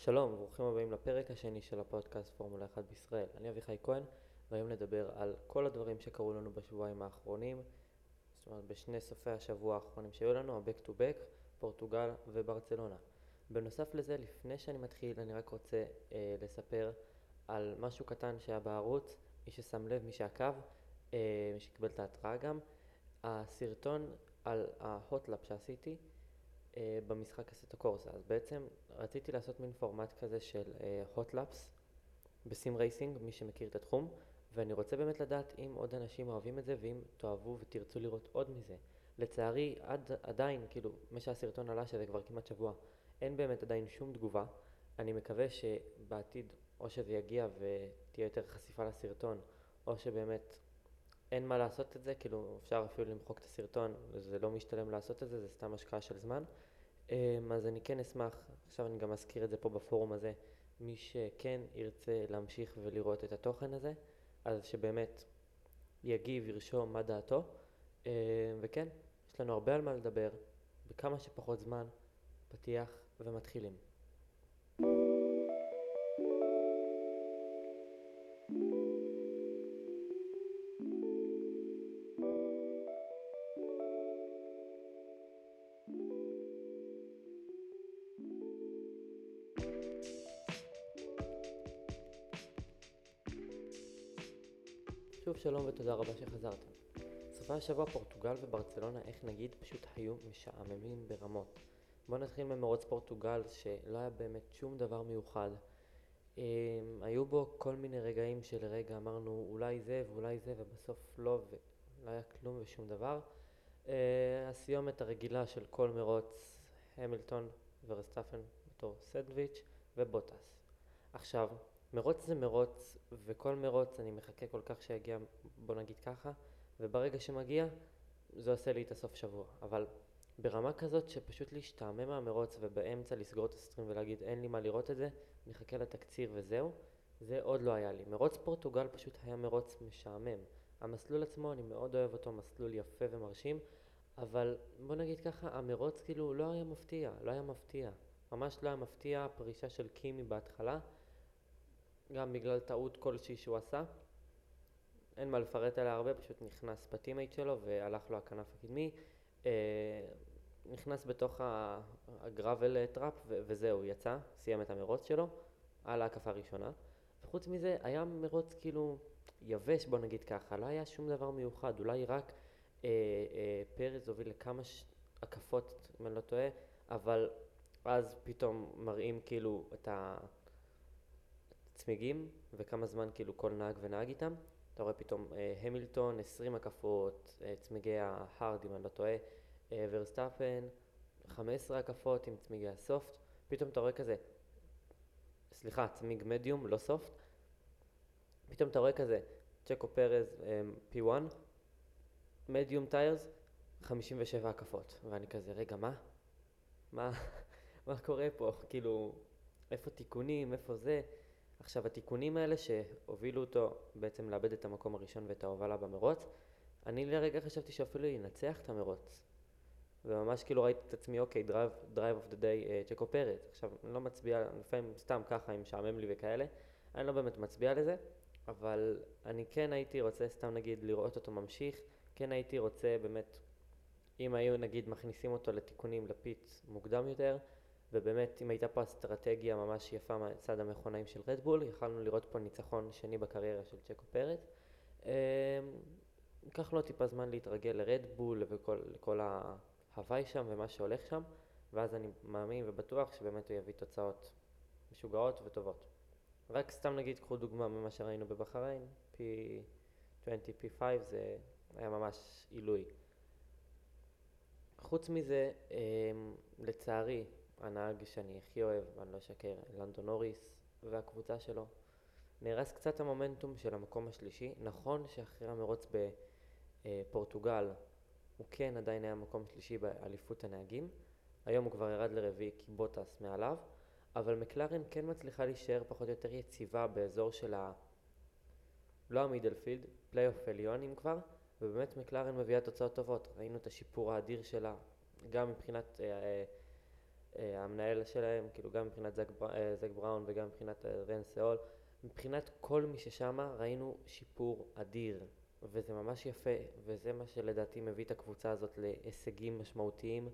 שלום, ברוכים הבאים לפרק השני של הפודקאסט פורמולה 1 בישראל. אני אביחי כהן, והיום נדבר על כל הדברים שקרו לנו בשבועיים האחרונים, זאת אומרת בשני סופי השבוע האחרונים שהיו לנו, ה-Back to Back, פורטוגל וברצלונה. בנוסף לזה, לפני שאני מתחיל, אני רק רוצה אה, לספר על משהו קטן שהיה בערוץ, מי ששם לב, מי שעקב, אה, מי שקיבל את ההתראה גם, הסרטון על ה hot lap שעשיתי, במשחק אסטו קורסה. אז בעצם רציתי לעשות מין פורמט כזה של הוטלאפס אה, בסים רייסינג, מי שמכיר את התחום, ואני רוצה באמת לדעת אם עוד אנשים אוהבים את זה ואם תאהבו ותרצו לראות עוד מזה. לצערי, עד עדיין, כאילו, מה שהסרטון עלה, שזה כבר כמעט שבוע, אין באמת עדיין שום תגובה. אני מקווה שבעתיד או שזה יגיע ותהיה יותר חשיפה לסרטון, או שבאמת אין מה לעשות את זה, כאילו אפשר אפילו למחוק את הסרטון, זה לא משתלם לעשות את זה, זה סתם השקעה של זמן. אמ, אז אני כן אשמח, עכשיו אני גם אזכיר את זה פה בפורום הזה, מי שכן ירצה להמשיך ולראות את התוכן הזה, אז שבאמת יגיב, ירשום מה דעתו. אמ, וכן, יש לנו הרבה על מה לדבר, בכמה שפחות זמן, פתיח ומתחילים. שלום ותודה רבה שחזרתם. סופי השבוע פורטוגל וברצלונה, איך נגיד, פשוט היו משעממים ברמות. בואו נתחיל ממרוץ פורטוגל, שלא היה באמת שום דבר מיוחד. Um, היו בו כל מיני רגעים שלרגע אמרנו אולי זה ואולי זה ובסוף לא ולא היה כלום ושום דבר. Uh, הסיומת הרגילה של כל מרוץ, המילטון ורסטפן בתור סנדוויץ' ובוטס. עכשיו, מרוץ זה מרוץ, וכל מרוץ אני מחכה כל כך שיגיע, בוא נגיד ככה, וברגע שמגיע, זה עושה לי את הסוף שבוע. אבל ברמה כזאת שפשוט להשתעמם מהמרוץ ובאמצע לסגור את הסטרים ולהגיד אין לי מה לראות את זה, נחכה לתקציר וזהו, זה עוד לא היה לי. מרוץ פורטוגל פשוט היה מרוץ משעמם. המסלול עצמו, אני מאוד אוהב אותו, מסלול יפה ומרשים, אבל בוא נגיד ככה, המרוץ כאילו לא היה מפתיע, לא היה מפתיע. ממש לא היה מפתיע הפרישה של קימי בהתחלה. גם בגלל טעות כלשהי שהוא עשה. אין מה לפרט עליה הרבה, פשוט נכנס ב teammate שלו והלך לו הכנף הקדמי. אה, נכנס בתוך ה gravel trap וזהו, יצא, סיים את המרוץ שלו על ההקפה הראשונה. וחוץ מזה, היה מרוץ כאילו יבש, בוא נגיד ככה, לא היה שום דבר מיוחד, אולי רק אה, אה, פרז הוביל לכמה ש... הקפות, אם אני לא טועה, אבל אז פתאום מראים כאילו את ה... צמיגים וכמה זמן כאילו כל נהג ונהג איתם. אתה רואה פתאום אה, המילטון, 20 הקפות, אה, צמיגי ה hard אם אני לא טועה, אה, ורסטאפן, 15 הקפות עם צמיגי ה soft. פתאום אתה רואה כזה, סליחה, צמיג מדיום, לא soft. פתאום אתה רואה כזה, צ'קו פרז P1, medium tires, 57 הקפות. ואני כזה, רגע, מה? מה, מה קורה פה? כאילו, איפה תיקונים, איפה זה? עכשיו התיקונים האלה שהובילו אותו בעצם לאבד את המקום הראשון ואת ההובלה במרוץ, אני לרגע חשבתי שאפילו ינצח את המרוץ. וממש כאילו ראיתי את עצמי, אוקיי, drive, driver of the day, צ'קו פרז. עכשיו, אני לא מצביע, לפעמים סתם ככה, אם משעמם לי וכאלה, אני לא באמת מצביע לזה, אבל אני כן הייתי רוצה סתם נגיד לראות אותו ממשיך, כן הייתי רוצה באמת, אם היו נגיד מכניסים אותו לתיקונים לפיט מוקדם יותר, ובאמת אם הייתה פה אסטרטגיה ממש יפה מצד המכונאים של רדבול, יכלנו לראות פה ניצחון שני בקריירה של צ'קו פרץ. אמ, ייקח לו טיפה זמן להתרגל לרדבול ולכל ההוואי שם ומה שהולך שם, ואז אני מאמין ובטוח שבאמת הוא יביא תוצאות משוגעות וטובות. רק סתם נגיד, קחו דוגמה ממה שראינו בבחריין, P20, P5 זה היה ממש עילוי. חוץ מזה, אמ, לצערי, הנהג שאני הכי אוהב, ואני לא אשקר, לנדון נוריס והקבוצה שלו. נהרס קצת המומנטום של המקום השלישי. נכון שאחרי המרוץ בפורטוגל הוא כן עדיין היה מקום שלישי באליפות הנהגים. היום הוא כבר ירד לרביעי כי בוטס מעליו, אבל מקלרן כן מצליחה להישאר פחות או יותר יציבה באזור של ה... לא ה midfield, פלייאוף עליונים כבר, ובאמת מקלרן מביאה תוצאות טובות. ראינו את השיפור האדיר שלה, גם מבחינת... אה, אה, המנהל שלהם, כאילו גם מבחינת זק, זק בראון וגם מבחינת רן סאול, מבחינת כל מי ששמה ראינו שיפור אדיר, וזה ממש יפה, וזה מה שלדעתי מביא את הקבוצה הזאת להישגים משמעותיים,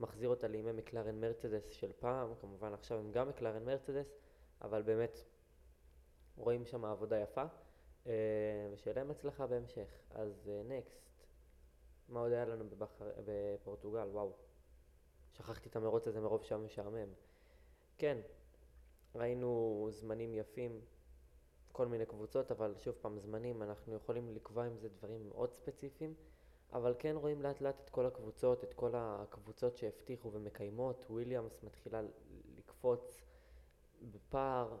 מחזיר אותה לימי מקלרן מרצדס של פעם, כמובן עכשיו הם גם מקלרן מרצדס, אבל באמת רואים שם עבודה יפה, אה, ושיהיה להם הצלחה בהמשך. אז נקסט, אה, מה עוד היה לנו בבחר... בפורטוגל? וואו, שכחתי את המרוץ הזה מרוב שהיה משעמם. כן, ראינו זמנים יפים, כל מיני קבוצות, אבל שוב פעם, זמנים, אנחנו יכולים לקבוע עם זה דברים מאוד ספציפיים, אבל כן רואים לאט לאט את כל הקבוצות, את כל הקבוצות שהבטיחו ומקיימות, וויליאמס מתחילה לקפוץ בפער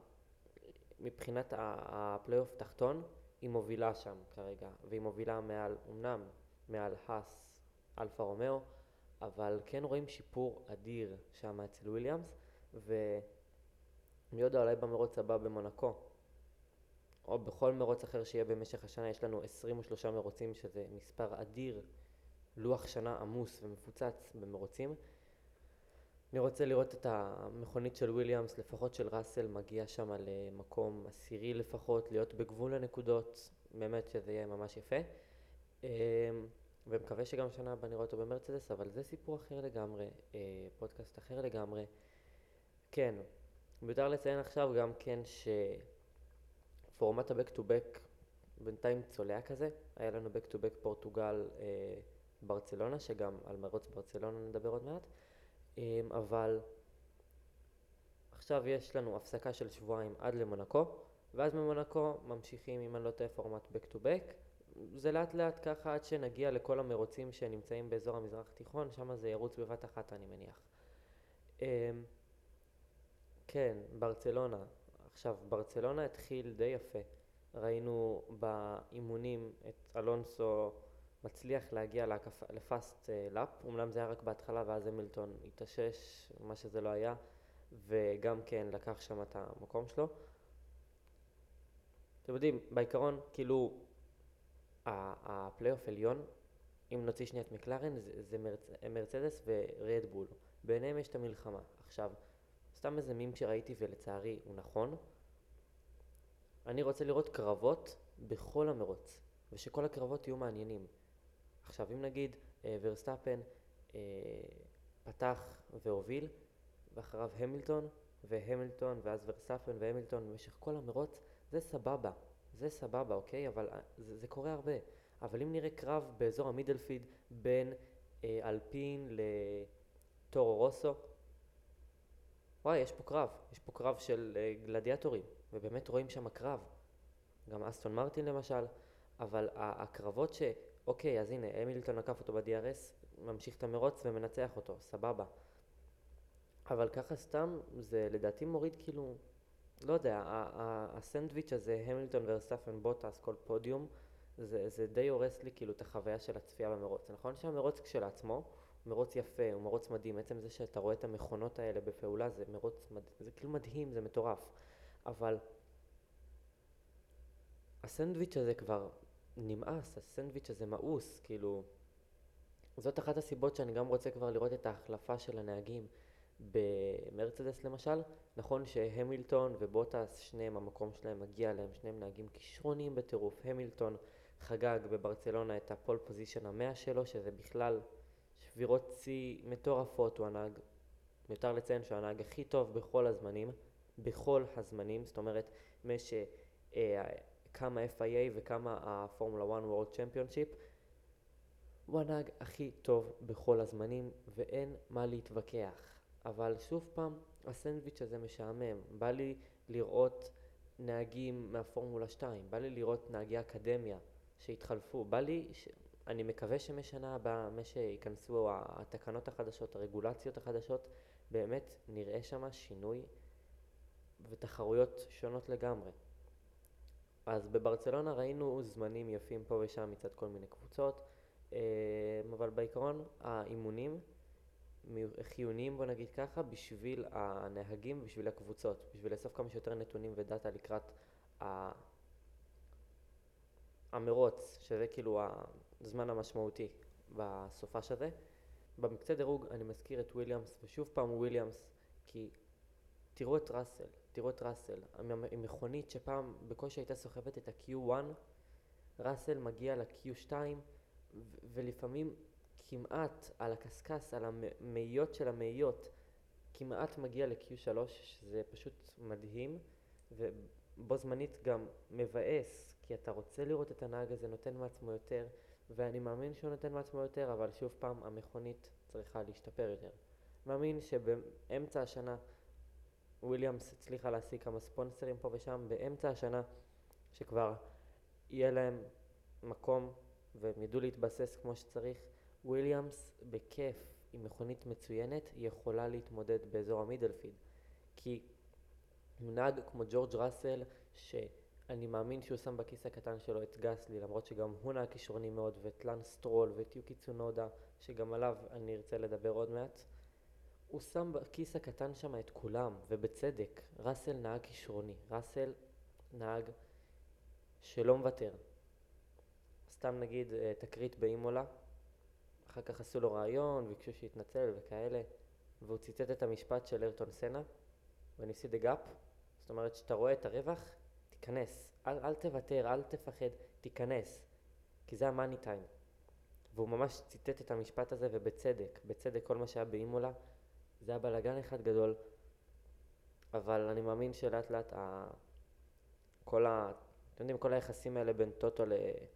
מבחינת הפלייאוף תחתון, היא מובילה שם כרגע, והיא מובילה מעל, אמנם מעל האס, אלפה רומאו, אבל כן רואים שיפור אדיר שם אצל וויליאמס, יודע, אולי במרוץ הבא במונקו, או בכל מרוץ אחר שיהיה במשך השנה, יש לנו 23 מרוצים, שזה מספר אדיר, לוח שנה עמוס ומפוצץ במרוצים. אני רוצה לראות את המכונית של וויליאמס, לפחות של ראסל, מגיע שם למקום עשירי לפחות, להיות בגבול הנקודות, באמת שזה יהיה ממש יפה. ומקווה שגם שנה הבאה נראה אותו במרצדס, אבל זה סיפור אחר לגמרי, אה, פודקאסט אחר לגמרי. כן, מיותר לציין עכשיו גם כן שפורמט ה-back to back בינתיים צולע כזה, היה לנו back to back פורטוגל אה, ברצלונה, שגם על מרוץ ברצלונה נדבר עוד מעט. אמ, אבל עכשיו יש לנו הפסקה של שבועיים עד למונקו, ואז ממונקו ממשיכים, אם אני לא טועה, פורמט back to back. זה לאט לאט ככה עד שנגיע לכל המרוצים שנמצאים באזור המזרח התיכון, שם זה ירוץ בבת אחת אני מניח. אמ, כן, ברצלונה. עכשיו, ברצלונה התחיל די יפה. ראינו באימונים את אלונסו מצליח להגיע להקפ... לפאסט לאפ, אומנם זה היה רק בהתחלה ואז המילטון התאושש, מה שזה לא היה, וגם כן לקח שם את המקום שלו. אתם יודעים, בעיקרון, כאילו, הפלייאוף עליון, אם נוציא שנייה את מקלרן, זה, מרצ... מרצדס ורד בול. ביניהם יש את המלחמה. עכשיו, סתם איזה מים שראיתי ולצערי הוא נכון, אני רוצה לראות קרבות בכל המרוץ, ושכל הקרבות יהיו מעניינים. עכשיו אם נגיד אה, ורסטאפן אה, פתח והוביל ואחריו המילטון והמילטון ואז ורסטאפן והמילטון במשך כל המרוץ זה סבבה, זה סבבה אוקיי? אבל אה, זה, זה קורה הרבה. אבל אם נראה קרב באזור המידלפיד בין אה, אלפין לטורו רוסו וואי יש פה קרב, יש פה קרב של אה, גלדיאטורים ובאמת רואים שם קרב גם אסטון מרטין למשל. אבל הקרבות ש... אוקיי, אז הנה, המילטון עקף אותו ב-DRS, ממשיך את המרוץ ומנצח אותו, סבבה. אבל ככה סתם, זה לדעתי מוריד כאילו, לא יודע, הסנדוויץ' הזה, המילטון ורסטפן בוטס, כל פודיום, זה, זה די הורס לי כאילו את החוויה של הצפייה במרוץ. נכון שהמרוץ כשלעצמו הוא מרוץ יפה, הוא מרוץ מדהים, עצם זה שאתה רואה את המכונות האלה בפעולה זה מרוץ, מד... זה כאילו מדהים, זה מטורף. אבל הסנדוויץ' הזה כבר נמאס, הסנדוויץ' הזה מאוס, כאילו... זאת אחת הסיבות שאני גם רוצה כבר לראות את ההחלפה של הנהגים במרצדס למשל. נכון שהמילטון ובוטס, שניהם המקום שלהם מגיע להם, שניהם נהגים כישרוניים בטירוף. המילטון חגג בברצלונה את הפול פוזיישן המאה שלו, שזה בכלל שבירות שיא מטורפות, הוא הנהג, מיותר לציין שהוא הנהג הכי טוב בכל הזמנים, בכל הזמנים, זאת אומרת, מש... אה, כמה FIA וכמה הפורמולה 1 World Championship הוא הנהג הכי טוב בכל הזמנים ואין מה להתווכח. אבל שוב פעם הסנדוויץ' הזה משעמם בא לי לראות נהגים מהפורמולה 2 בא לי לראות נהגי אקדמיה שהתחלפו בא לי ש... אני מקווה שמשנה הבאה, מה שייכנסו התקנות החדשות, הרגולציות החדשות, באמת נראה שם שינוי ותחרויות שונות לגמרי. אז בברצלונה ראינו זמנים יפים פה ושם מצד כל מיני קבוצות, אה, אבל בעיקרון האימונים חיוניים בוא נגיד ככה בשביל הנהגים ובשביל הקבוצות, בשביל לאסוף כמה שיותר נתונים ודאטה לקראת המרוץ, שזה כאילו הזמן המשמעותי בסופש הזה. במקצה דירוג אני מזכיר את וויליאמס, ושוב פעם וויליאמס, כי תראו את ראסל, תראו את ראסל, עם מכונית שפעם בקושי הייתה סוחבת את ה-Q1, ראסל מגיע ל-Q2, ולפעמים כמעט על הקשקש, על המאיות של המאיות, כמעט מגיע ל-Q3, שזה פשוט מדהים, ובו זמנית גם מבאס, כי אתה רוצה לראות את הנהג הזה נותן מעצמו יותר, ואני מאמין שהוא נותן מעצמו יותר, אבל שוב פעם, המכונית צריכה להשתפר יותר. מאמין שבאמצע השנה וויליאמס הצליחה להשיג כמה ספונסרים פה ושם, באמצע השנה שכבר יהיה להם מקום והם ידעו להתבסס כמו שצריך, וויליאמס בכיף עם מכונית מצוינת יכולה להתמודד באזור ה midfield. כי נהג כמו ג'ורג' ראסל, שאני מאמין שהוא שם בכיס הקטן שלו את גסלי, למרות שגם הוא נהג כישרוני מאוד, ואת לאנס סטרול ואת יוקי צונודה, שגם עליו אני ארצה לדבר עוד מעט. הוא שם בכיס הקטן שם את כולם, ובצדק. ראסל נהג כישרוני. ראסל נהג שלא מוותר. סתם נגיד אה, תקרית באימולה, אחר כך עשו לו רעיון, ביקשו שיתנצל וכאלה, והוא ציטט את המשפט של ארטון סנה, When you the gap, זאת אומרת שאתה רואה את הרווח, תיכנס, אל, אל תוותר, אל תפחד, תיכנס, כי זה המאני טיים. והוא ממש ציטט את המשפט הזה, ובצדק, בצדק כל מה שהיה באימולה, זה היה בלאגן אחד גדול, אבל אני מאמין שלאט לאט ה... כל ה... אתם יודעים, כל היחסים האלה בין טוטו לראסל,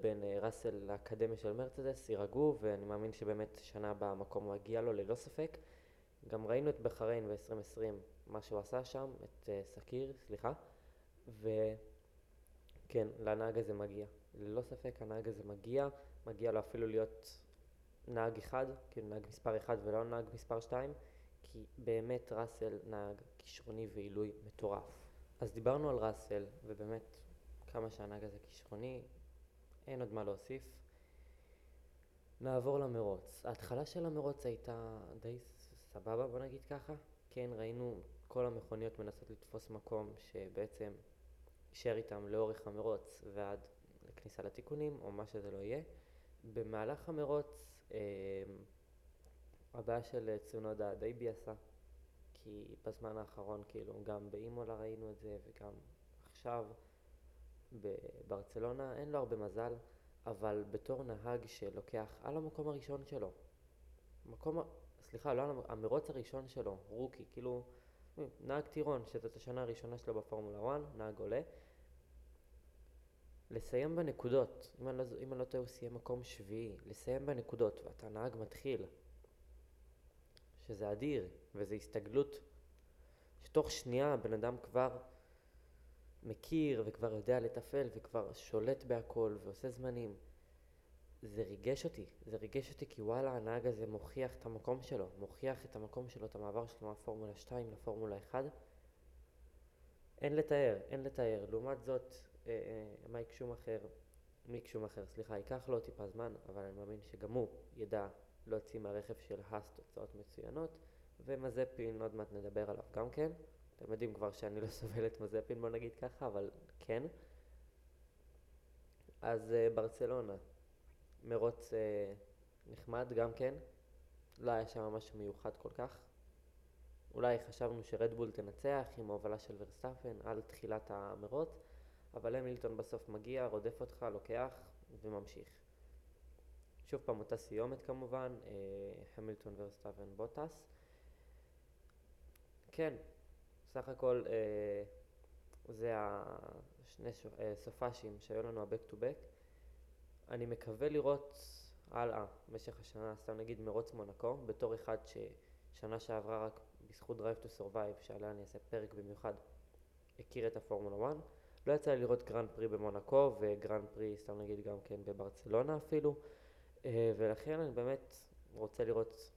בין אה, ראסל לאקדמיה של מרצדס, יירגעו, ואני מאמין שבאמת שנה הבאה המקום מגיע לו ללא ספק. גם ראינו את בחריין ב-2020, מה שהוא עשה שם, את uh, סכיר, סליחה, וכן, לנהג הזה מגיע. ללא ספק הנהג הזה מגיע, מגיע לו אפילו להיות נהג אחד, כאילו נהג מספר אחד ולא נהג מספר שתיים, כי באמת ראסל נהג כישרוני ועילוי מטורף. אז דיברנו על ראסל, ובאמת כמה שהנהג הזה כישרוני, אין עוד מה להוסיף. נעבור למרוץ. ההתחלה של המרוץ הייתה די סבבה, בוא נגיד ככה. כן, ראינו כל המכוניות מנסות לתפוס מקום שבעצם יישאר איתם לאורך המרוץ ועד לכניסה לתיקונים, או מה שזה לא יהיה. במהלך המרוץ אמ, הבעיה של צונודה די ביאסה, כי בזמן האחרון כאילו גם באימולה ראינו את זה וגם עכשיו בברצלונה אין לו הרבה מזל, אבל בתור נהג שלוקח על המקום הראשון שלו, מקום, סליחה, לא על המרוץ הראשון שלו, רוקי, כאילו נהג טירון, שזאת השנה הראשונה שלו בפורמולה 1, נהג עולה, לסיים בנקודות, אם אני לא, אם אני לא טועה הוא סיים מקום שביעי, לסיים בנקודות ואתה נהג מתחיל, שזה אדיר, וזו הסתגלות שתוך שנייה הבן אדם כבר מכיר וכבר יודע לתפעל וכבר שולט בהכל ועושה זמנים. זה ריגש אותי, זה ריגש אותי כי וואלה הנהג הזה מוכיח את המקום שלו, מוכיח את המקום שלו, את המעבר שלו מהפורמולה 2 לפורמולה 1. אין לתאר, אין לתאר. לעומת זאת, אה, אה, מייק שומאחר, מיק שומאחר, סליחה, ייקח לו טיפה זמן, אבל אני מאמין שגם הוא ידע להוציא מהרכב של האס תוצאות מצוינות, ומזפין, עוד מעט נדבר עליו גם כן. אתם יודעים כבר שאני לא סובל את מזפין, בוא נגיד ככה, אבל כן. אז uh, ברצלונה, מרוץ uh, נחמד גם כן, לא היה שם משהו מיוחד כל כך. אולי חשבנו שרדבול תנצח עם ההובלה של ורסטאפן על תחילת המרוץ, אבל המילטון בסוף מגיע, רודף אותך, לוקח וממשיך. שוב פעם אותה סיומת כמובן, אה, המילטון ורסטאפן בוטס. כן, סך הכל אה, זה השני אה, סופ"שים שהיו לנו ה-back to back. אני מקווה לראות הלאה במשך השנה, סתם נגיד מרוץ מונקו, בתור אחד ששנה שעברה רק בזכות Drive to Survive, שעליה אני אעשה פרק במיוחד, הכיר את הפורמולה 1. לא יצא לי לראות גרנד פרי במונקו וגרנד פרי, סתם נגיד גם כן בברצלונה אפילו, אה, ולכן אני באמת רוצה לראות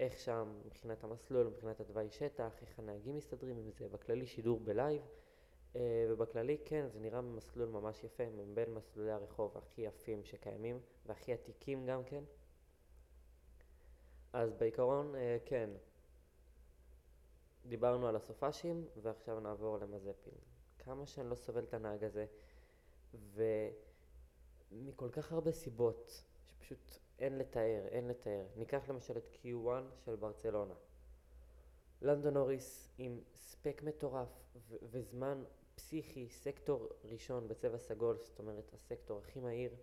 איך שם מבחינת המסלול, מבחינת התוואי שטח, איך הנהגים מסתדרים עם זה, בכללי שידור בלייב, אה, ובכללי כן, זה נראה מסלול ממש יפה, מבין מסלולי הרחוב הכי יפים שקיימים, והכי עתיקים גם כן. אז בעיקרון אה, כן, דיברנו על הסופאשים, ועכשיו נעבור למזפין. כמה שאני לא סובל את הנהג הזה, ומכל כך הרבה סיבות, שפשוט אין לתאר, אין לתאר. ניקח למשל את Q1 של ברצלונה. לנדון נוריס עם ספק מטורף ו- וזמן פסיכי, סקטור ראשון בצבע סגול, זאת אומרת הסקטור הכי מהיר.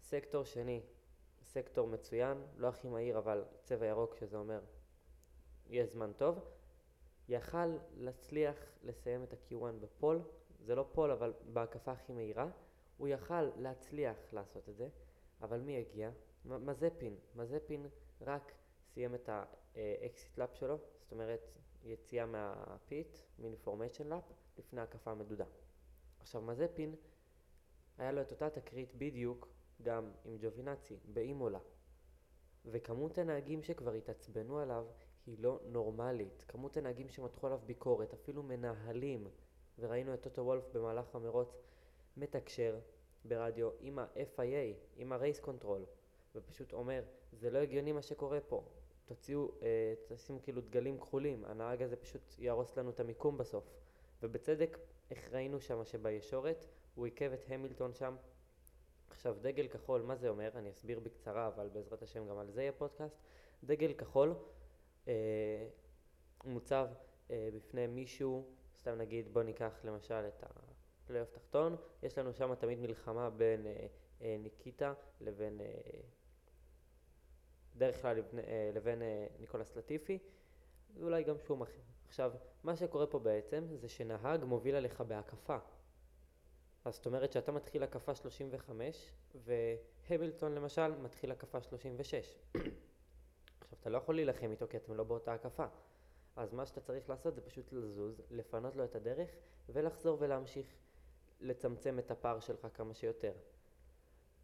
סקטור שני, סקטור מצוין, לא הכי מהיר אבל צבע ירוק שזה אומר יש זמן טוב. יכל להצליח לסיים את ה-Q1 ב pole, זה לא pole אבל בהקפה הכי מהירה, הוא יכל להצליח לעשות את זה, אבל מי הגיע? מזפין, מזפין רק סיים את ה exit lap שלו, זאת אומרת יציאה מה pit, מיני formation lap, לפני הקפה המדודה. עכשיו מזפין, היה לו את אותה תקרית בדיוק גם עם ג'ובינצי, באימולה. וכמות הנהגים שכבר התעצבנו עליו היא לא נורמלית. כמות הנהגים שמתחו עליו ביקורת, אפילו מנהלים, וראינו את טוטו וולף במהלך המרוץ מתקשר ברדיו עם ה-FIA, עם ה-Race Control, ופשוט אומר, זה לא הגיוני מה שקורה פה, תוציאו, אה, תשימו כאילו דגלים כחולים, הנהג הזה פשוט יהרוס לנו את המיקום בסוף. ובצדק, איך ראינו שם שבישורת, הוא עיכב את המילטון שם. עכשיו, דגל כחול, מה זה אומר? אני אסביר בקצרה, אבל בעזרת השם גם על זה יהיה פודקאסט. דגל כחול אה, מוצב אה, בפני מישהו, סתם נגיד, בוא ניקח למשל את הפלייאוף תחתון, יש לנו שם תמיד מלחמה בין אה, אה, ניקיטה לבין... אה, בדרך כלל לבין, אה, לבין אה, ניקולס לטיפי, ואולי גם שומאכר. עכשיו, מה שקורה פה בעצם זה שנהג מוביל עליך בהקפה. אז זאת אומרת שאתה מתחיל הקפה 35 והמילטון למשל מתחיל הקפה 36. עכשיו אתה לא יכול להילחם איתו כי אתם לא באותה הקפה. אז מה שאתה צריך לעשות זה פשוט לזוז, לפנות לו את הדרך ולחזור ולהמשיך לצמצם את הפער שלך כמה שיותר.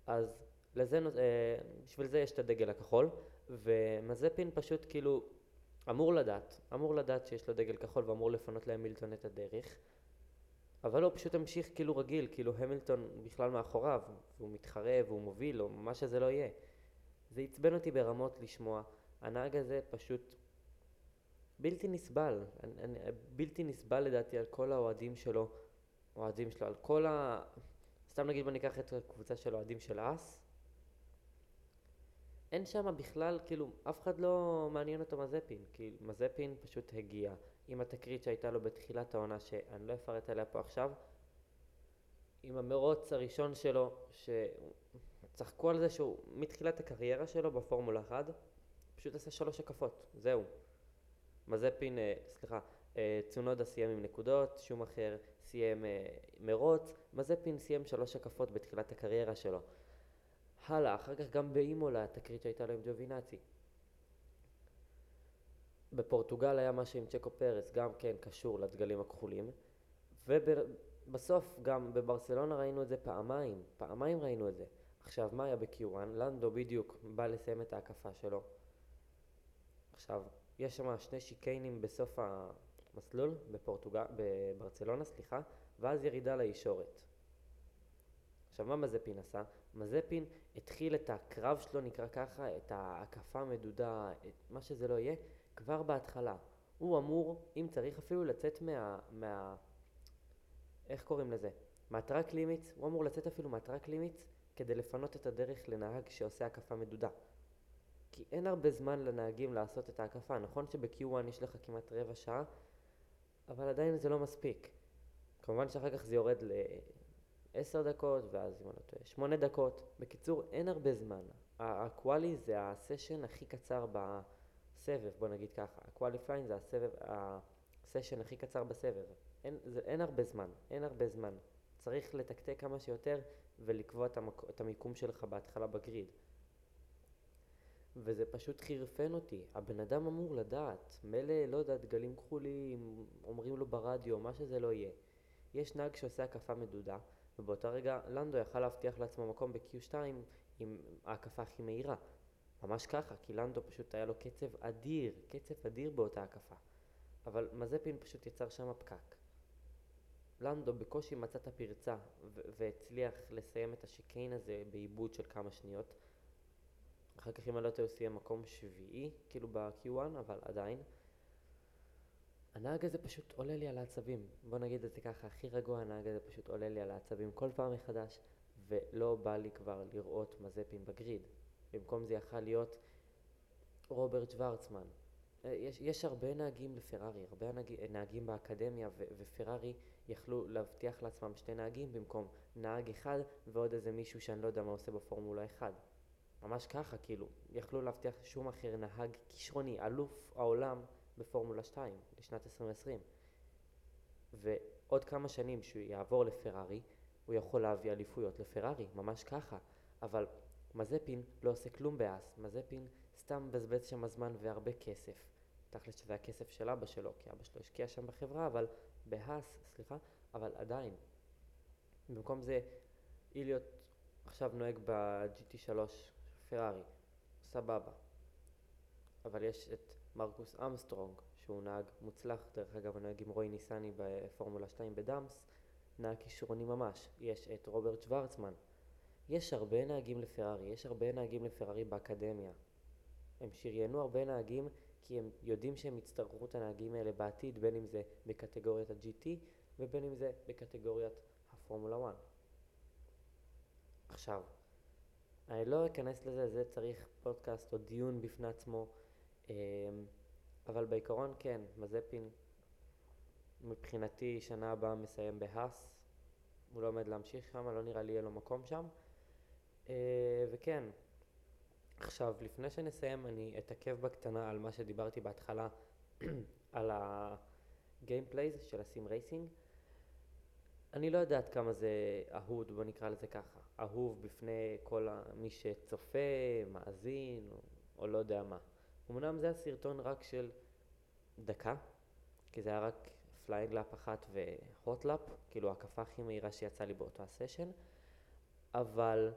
אז לזה, אה, בשביל זה יש את הדגל הכחול, ומזפין פשוט כאילו אמור לדעת, אמור לדעת שיש לו דגל כחול ואמור לפנות להמילטון את הדרך, אבל הוא פשוט המשיך כאילו רגיל, כאילו המילטון בכלל מאחוריו, והוא מתחרה והוא מוביל, או מה שזה לא יהיה. זה עצבן אותי ברמות לשמוע. הנהג הזה פשוט בלתי נסבל, אני, אני, בלתי נסבל לדעתי על כל האוהדים שלו, אוהדים שלו, על כל ה... סתם נגיד בוא ניקח את הקבוצה של אוהדים של אס, אין שם בכלל, כאילו, אף אחד לא מעניין אותו מזפין, כי מזפין פשוט הגיע עם התקרית שהייתה לו בתחילת העונה, שאני לא אפרט עליה פה עכשיו, עם המרוץ הראשון שלו, שצחקו על זה שהוא מתחילת הקריירה שלו בפורמולה 1, פשוט עשה שלוש הקפות, זהו. מזפין, אה, סליחה, צונודה סיים עם נקודות, שום אחר סיים אה, מרוץ, מזפין סיים שלוש הקפות בתחילת הקריירה שלו. הלאה, אחר כך גם באימולה, התקרית שהייתה לו עם ג'ובינאצי. בפורטוגל היה משהו עם צ'קו פרס, גם כן קשור לדגלים הכחולים. ובסוף גם בברסלונה ראינו את זה פעמיים, פעמיים ראינו את זה. עכשיו, מה היה ב-Q1? לנדו בדיוק בא לסיים את ההקפה שלו. עכשיו, יש שם שני שיקיינים בסוף המסלול, בפורטוגל, בברצלונה, סליחה, ואז ירידה לישורת. עכשיו, מה מזפין עשה? מזפין התחיל את הקרב שלו, נקרא ככה, את ההקפה המדודה, את מה שזה לא יהיה, כבר בהתחלה. הוא אמור, אם צריך אפילו, לצאת מה... מה איך קוראים לזה? מהטראק לימיץ, הוא אמור לצאת אפילו מהטראק לימיץ כדי לפנות את הדרך לנהג שעושה הקפה מדודה. כי אין הרבה זמן לנהגים לעשות את ההקפה. נכון שב-Q1 יש לך כמעט רבע שעה, אבל עדיין זה לא מספיק. כמובן שאחר כך זה יורד עשר דקות, ואז אם אני לא טועה, שמונה דקות. בקיצור, אין הרבה זמן. הקוואלי זה הסשן הכי קצר בסבב, בוא נגיד ככה. הקוואליפיין זה הסבב, הסשן הכי קצר בסבב. אין, זה, אין הרבה זמן, אין הרבה זמן. צריך לתקתק כמה שיותר ולקבוע את, המק... את המיקום שלך בהתחלה בגריד. וזה פשוט חירפן אותי. הבן אדם אמור לדעת. מילא, לא יודע, דגלים כחולים, אומרים לו ברדיו, מה שזה לא יהיה. יש נהג שעושה הקפה מדודה, ובאותו רגע לנדו יכל להבטיח לעצמו מקום ב-Q2 עם ההקפה הכי מהירה. ממש ככה, כי לנדו פשוט היה לו קצב אדיר, קצב אדיר באותה הקפה. אבל מזפין פשוט יצר שם פקק. לנדו בקושי מצא את הפרצה והצליח לסיים את השיקיין הזה בעיבוד של כמה שניות. אחר כך אם אני לא טועה הוא סיים מקום שביעי, כאילו ב-Q1, אבל עדיין. הנהג הזה פשוט עולה לי על העצבים. בוא נגיד את זה ככה, הכי רגוע הנהג הזה פשוט עולה לי על העצבים כל פעם מחדש, ולא בא לי כבר לראות מזפין בגריד. במקום זה יכל להיות רוברט שוורצמן. אה, יש, יש הרבה נהגים לפרארי, הרבה נהגים, נהגים באקדמיה ו, ופרארי יכלו להבטיח לעצמם שתי נהגים במקום נהג אחד ועוד איזה מישהו שאני לא יודע מה עושה בפורמולה 1. ממש ככה, כאילו, יכלו להבטיח שום אחר נהג כישרוני, אלוף העולם בפורמולה 2 לשנת 2020. ועוד כמה שנים שהוא יעבור לפרארי, הוא יכול להביא אליפויות לפרארי, ממש ככה. אבל מזפין לא עושה כלום באס, מזפין סתם מבזבז שם הזמן והרבה כסף. תכל'ס שזה הכסף של אבא שלו, כי אבא שלו השקיע שם בחברה, אבל בהאס, סליחה, אבל עדיין. במקום זה, איליוט עכשיו נוהג ב-GT3 פרארי, סבבה. אבל יש את מרקוס אמסטרונג, שהוא נהג מוצלח, דרך אגב הוא נוהג עם רוי ניסני בפורמולה 2 בדאמס, נהג כישרוני ממש. יש את רוברט שוורצמן. יש הרבה נהגים לפרארי, יש הרבה נהגים לפרארי באקדמיה. הם שריינו הרבה נהגים כי הם יודעים שהם יצטרכו את הנהגים האלה בעתיד, בין אם זה בקטגוריית ה-GT ובין אם זה בקטגוריית הפורמולה 1. עכשיו, אני לא אכנס לזה, זה צריך פודקאסט או דיון בפני עצמו, אמ, אבל בעיקרון כן, מזפין מבחינתי שנה הבאה מסיים בהאס, הוא לא עומד להמשיך שם, לא נראה לי יהיה לו מקום שם, אה, וכן, עכשיו, לפני שנסיים, אני אתעכב בקטנה על מה שדיברתי בהתחלה, על ה gameplays של ה sim racing. אני לא יודע עד כמה זה אהוב, בוא נקרא לזה ככה, אהוב בפני כל מי שצופה, מאזין, או, או לא יודע מה. אמנם זה הסרטון רק של דקה, כי זה היה רק flying lap אחת ו hot lap, כאילו ההקפה הכי מהירה שיצאה לי באותו הסשן, אבל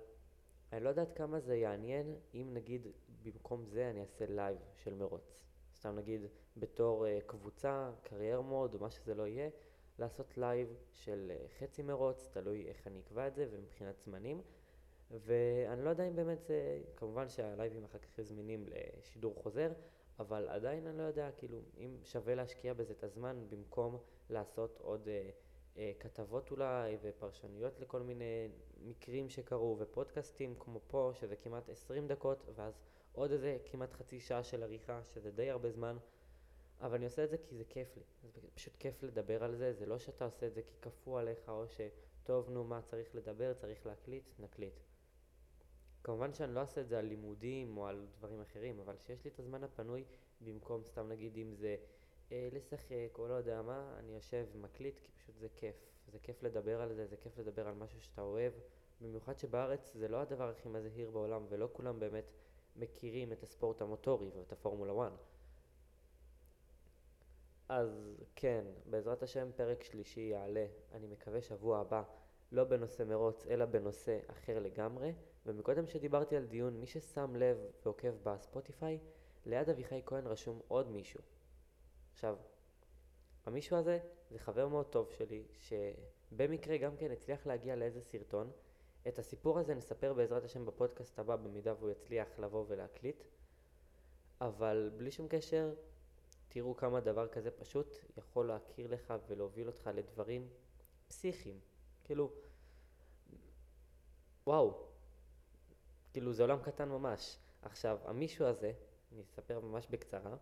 אני לא יודע עד כמה זה יעניין אם נגיד במקום זה אני אעשה לייב של מרוץ. סתם נגיד בתור uh, קבוצה, career mode או מה שזה לא יהיה, לעשות לייב של uh, חצי מרוץ, תלוי איך אני אקבע את זה ומבחינת זמנים. ואני לא יודע אם באמת זה, כמובן שהלייבים אחר כך יהיו זמינים לשידור חוזר, אבל עדיין אני לא יודע, כאילו, אם שווה להשקיע בזה את הזמן במקום לעשות עוד... Uh, אה, כתבות אולי ופרשנויות לכל מיני מקרים שקרו ופודקאסטים כמו פה שזה כמעט 20 דקות ואז עוד איזה כמעט חצי שעה של עריכה שזה די הרבה זמן אבל אני עושה את זה כי זה כיף לי, זה פשוט כיף לדבר על זה, זה לא שאתה עושה את זה כי כפו עליך או שטוב נו מה צריך לדבר, צריך להקליט, נקליט. כמובן שאני לא אעשה את זה על לימודים או על דברים אחרים, אבל שיש לי את הזמן הפנוי במקום סתם נגיד אם זה אה, לשחק או לא יודע מה, אני יושב ומקליט כי פשוט זה כיף. זה כיף לדבר על זה, זה כיף לדבר על משהו שאתה אוהב. במיוחד שבארץ זה לא הדבר הכי מזהיר בעולם ולא כולם באמת מכירים את הספורט המוטורי ואת הפורמולה 1. אז כן, בעזרת השם פרק שלישי יעלה, אני מקווה שבוע הבא, לא בנושא מרוץ אלא בנושא אחר לגמרי, ומקודם שדיברתי על דיון, מי ששם לב ועוקב בספוטיפיי, ליד אביחי כהן רשום עוד מישהו. עכשיו, המישהו הזה זה חבר מאוד טוב שלי, שבמקרה גם כן הצליח להגיע לאיזה סרטון. את הסיפור הזה נספר בעזרת השם בפודקאסט הבא, במידה והוא יצליח לבוא ולהקליט. אבל בלי שום קשר, תראו כמה דבר כזה פשוט יכול להכיר לך ולהוביל אותך לדברים פסיכיים. כאילו, וואו, כאילו זה עולם קטן ממש. עכשיו, המישהו הזה, אני אספר ממש בקצרה,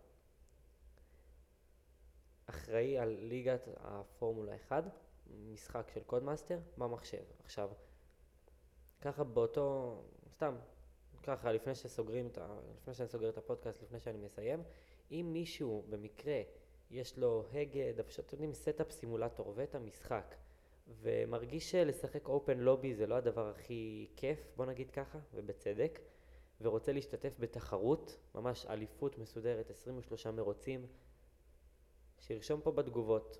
אחראי על ליגת הפורמולה 1, משחק של קודמאסטר, במחשב. עכשיו, ככה באותו, סתם, ככה לפני שסוגרים את ה... לפני שאני סוגר את הפודקאסט, לפני שאני מסיים, אם מישהו במקרה יש לו הגה, פשוט אתם יודעים, setup סימולטור ואת המשחק, ומרגיש שלשחק open lobby זה לא הדבר הכי כיף, בוא נגיד ככה, ובצדק, ורוצה להשתתף בתחרות, ממש אליפות מסודרת, 23 מרוצים, שירשום פה בתגובות,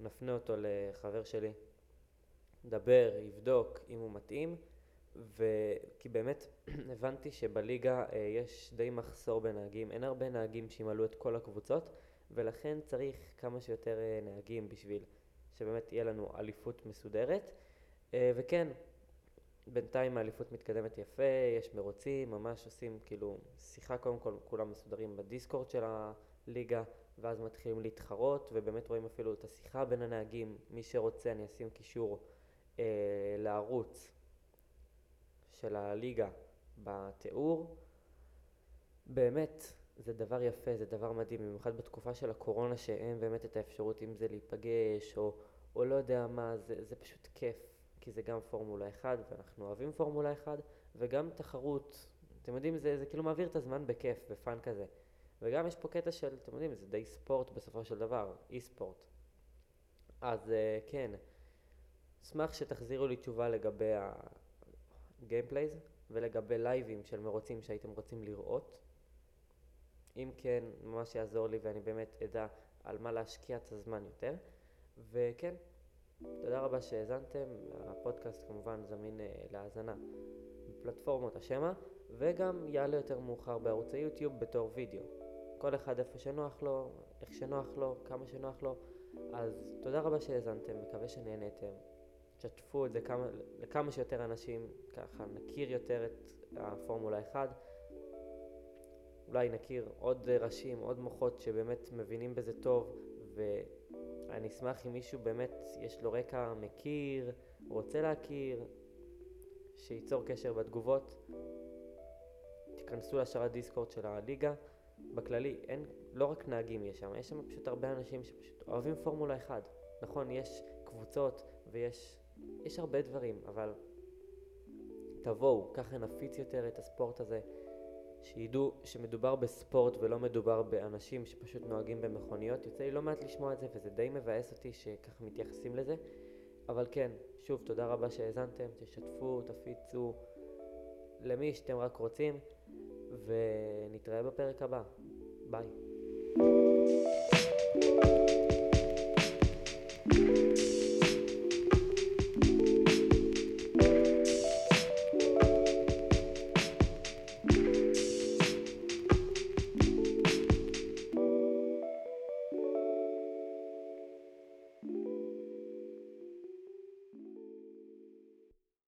נפנה אותו לחבר שלי, נדבר, יבדוק אם הוא מתאים, וכי באמת הבנתי שבליגה אה, יש די מחסור בנהגים, אין הרבה נהגים שימלאו את כל הקבוצות, ולכן צריך כמה שיותר אה, נהגים בשביל שבאמת תהיה לנו אליפות מסודרת. אה, וכן, בינתיים האליפות מתקדמת יפה, יש מרוצים, ממש עושים כאילו שיחה קודם כל, כולם מסודרים בדיסקורד של הליגה. ואז מתחילים להתחרות, ובאמת רואים אפילו את השיחה בין הנהגים. מי שרוצה, אני אשים קישור אה, לערוץ של הליגה בתיאור, באמת, זה דבר יפה, זה דבר מדהים, במיוחד בתקופה של הקורונה שאין באמת את האפשרות אם זה להיפגש או, או לא יודע מה, זה, זה פשוט כיף, כי זה גם פורמולה 1 ואנחנו אוהבים פורמולה 1 וגם תחרות, אתם יודעים, זה, זה כאילו מעביר את הזמן בכיף, ב fun כזה. וגם יש פה קטע של, אתם יודעים, זה די ספורט בסופו של דבר, e-sport. אז uh, כן, אשמח שתחזירו לי תשובה לגבי ה gameplays ולגבי לייבים של מרוצים שהייתם רוצים לראות. אם כן, ממש יעזור לי ואני באמת אדע על מה להשקיע את הזמן יותר. וכן, תודה רבה שהאזנתם, הפודקאסט כמובן זמין uh, להאזנה בפלטפורמות השמע, וגם יעלה יותר מאוחר בערוץ היוטיוב בתור וידאו. כל אחד איפה שנוח לו, איך שנוח לו, כמה שנוח לו. אז תודה רבה שהאזנתם, מקווה שנהניתם. תשתפו את זה כמה, לכמה שיותר אנשים, ככה נכיר יותר את הפורמולה 1. אולי נכיר עוד ראשים, עוד מוחות שבאמת מבינים בזה טוב, ואני אשמח אם מישהו באמת יש לו רקע מכיר, רוצה להכיר, שייצור קשר בתגובות. תיכנסו לשרת דיסקורד של הליגה. בכללי, אין, לא רק נהגים יש שם, יש שם פשוט הרבה אנשים שפשוט אוהבים פורמולה 1. נכון, יש קבוצות ויש יש הרבה דברים, אבל תבואו, ככה נפיץ יותר את הספורט הזה, שידעו שמדובר בספורט ולא מדובר באנשים שפשוט נוהגים במכוניות. יוצא לי לא מעט לשמוע את זה וזה די מבאס אותי שככה מתייחסים לזה. אבל כן, שוב, תודה רבה שהאזנתם, תשתפו, תפיצו למי שאתם רק רוצים, ונתראה בפרק הבא. ביי.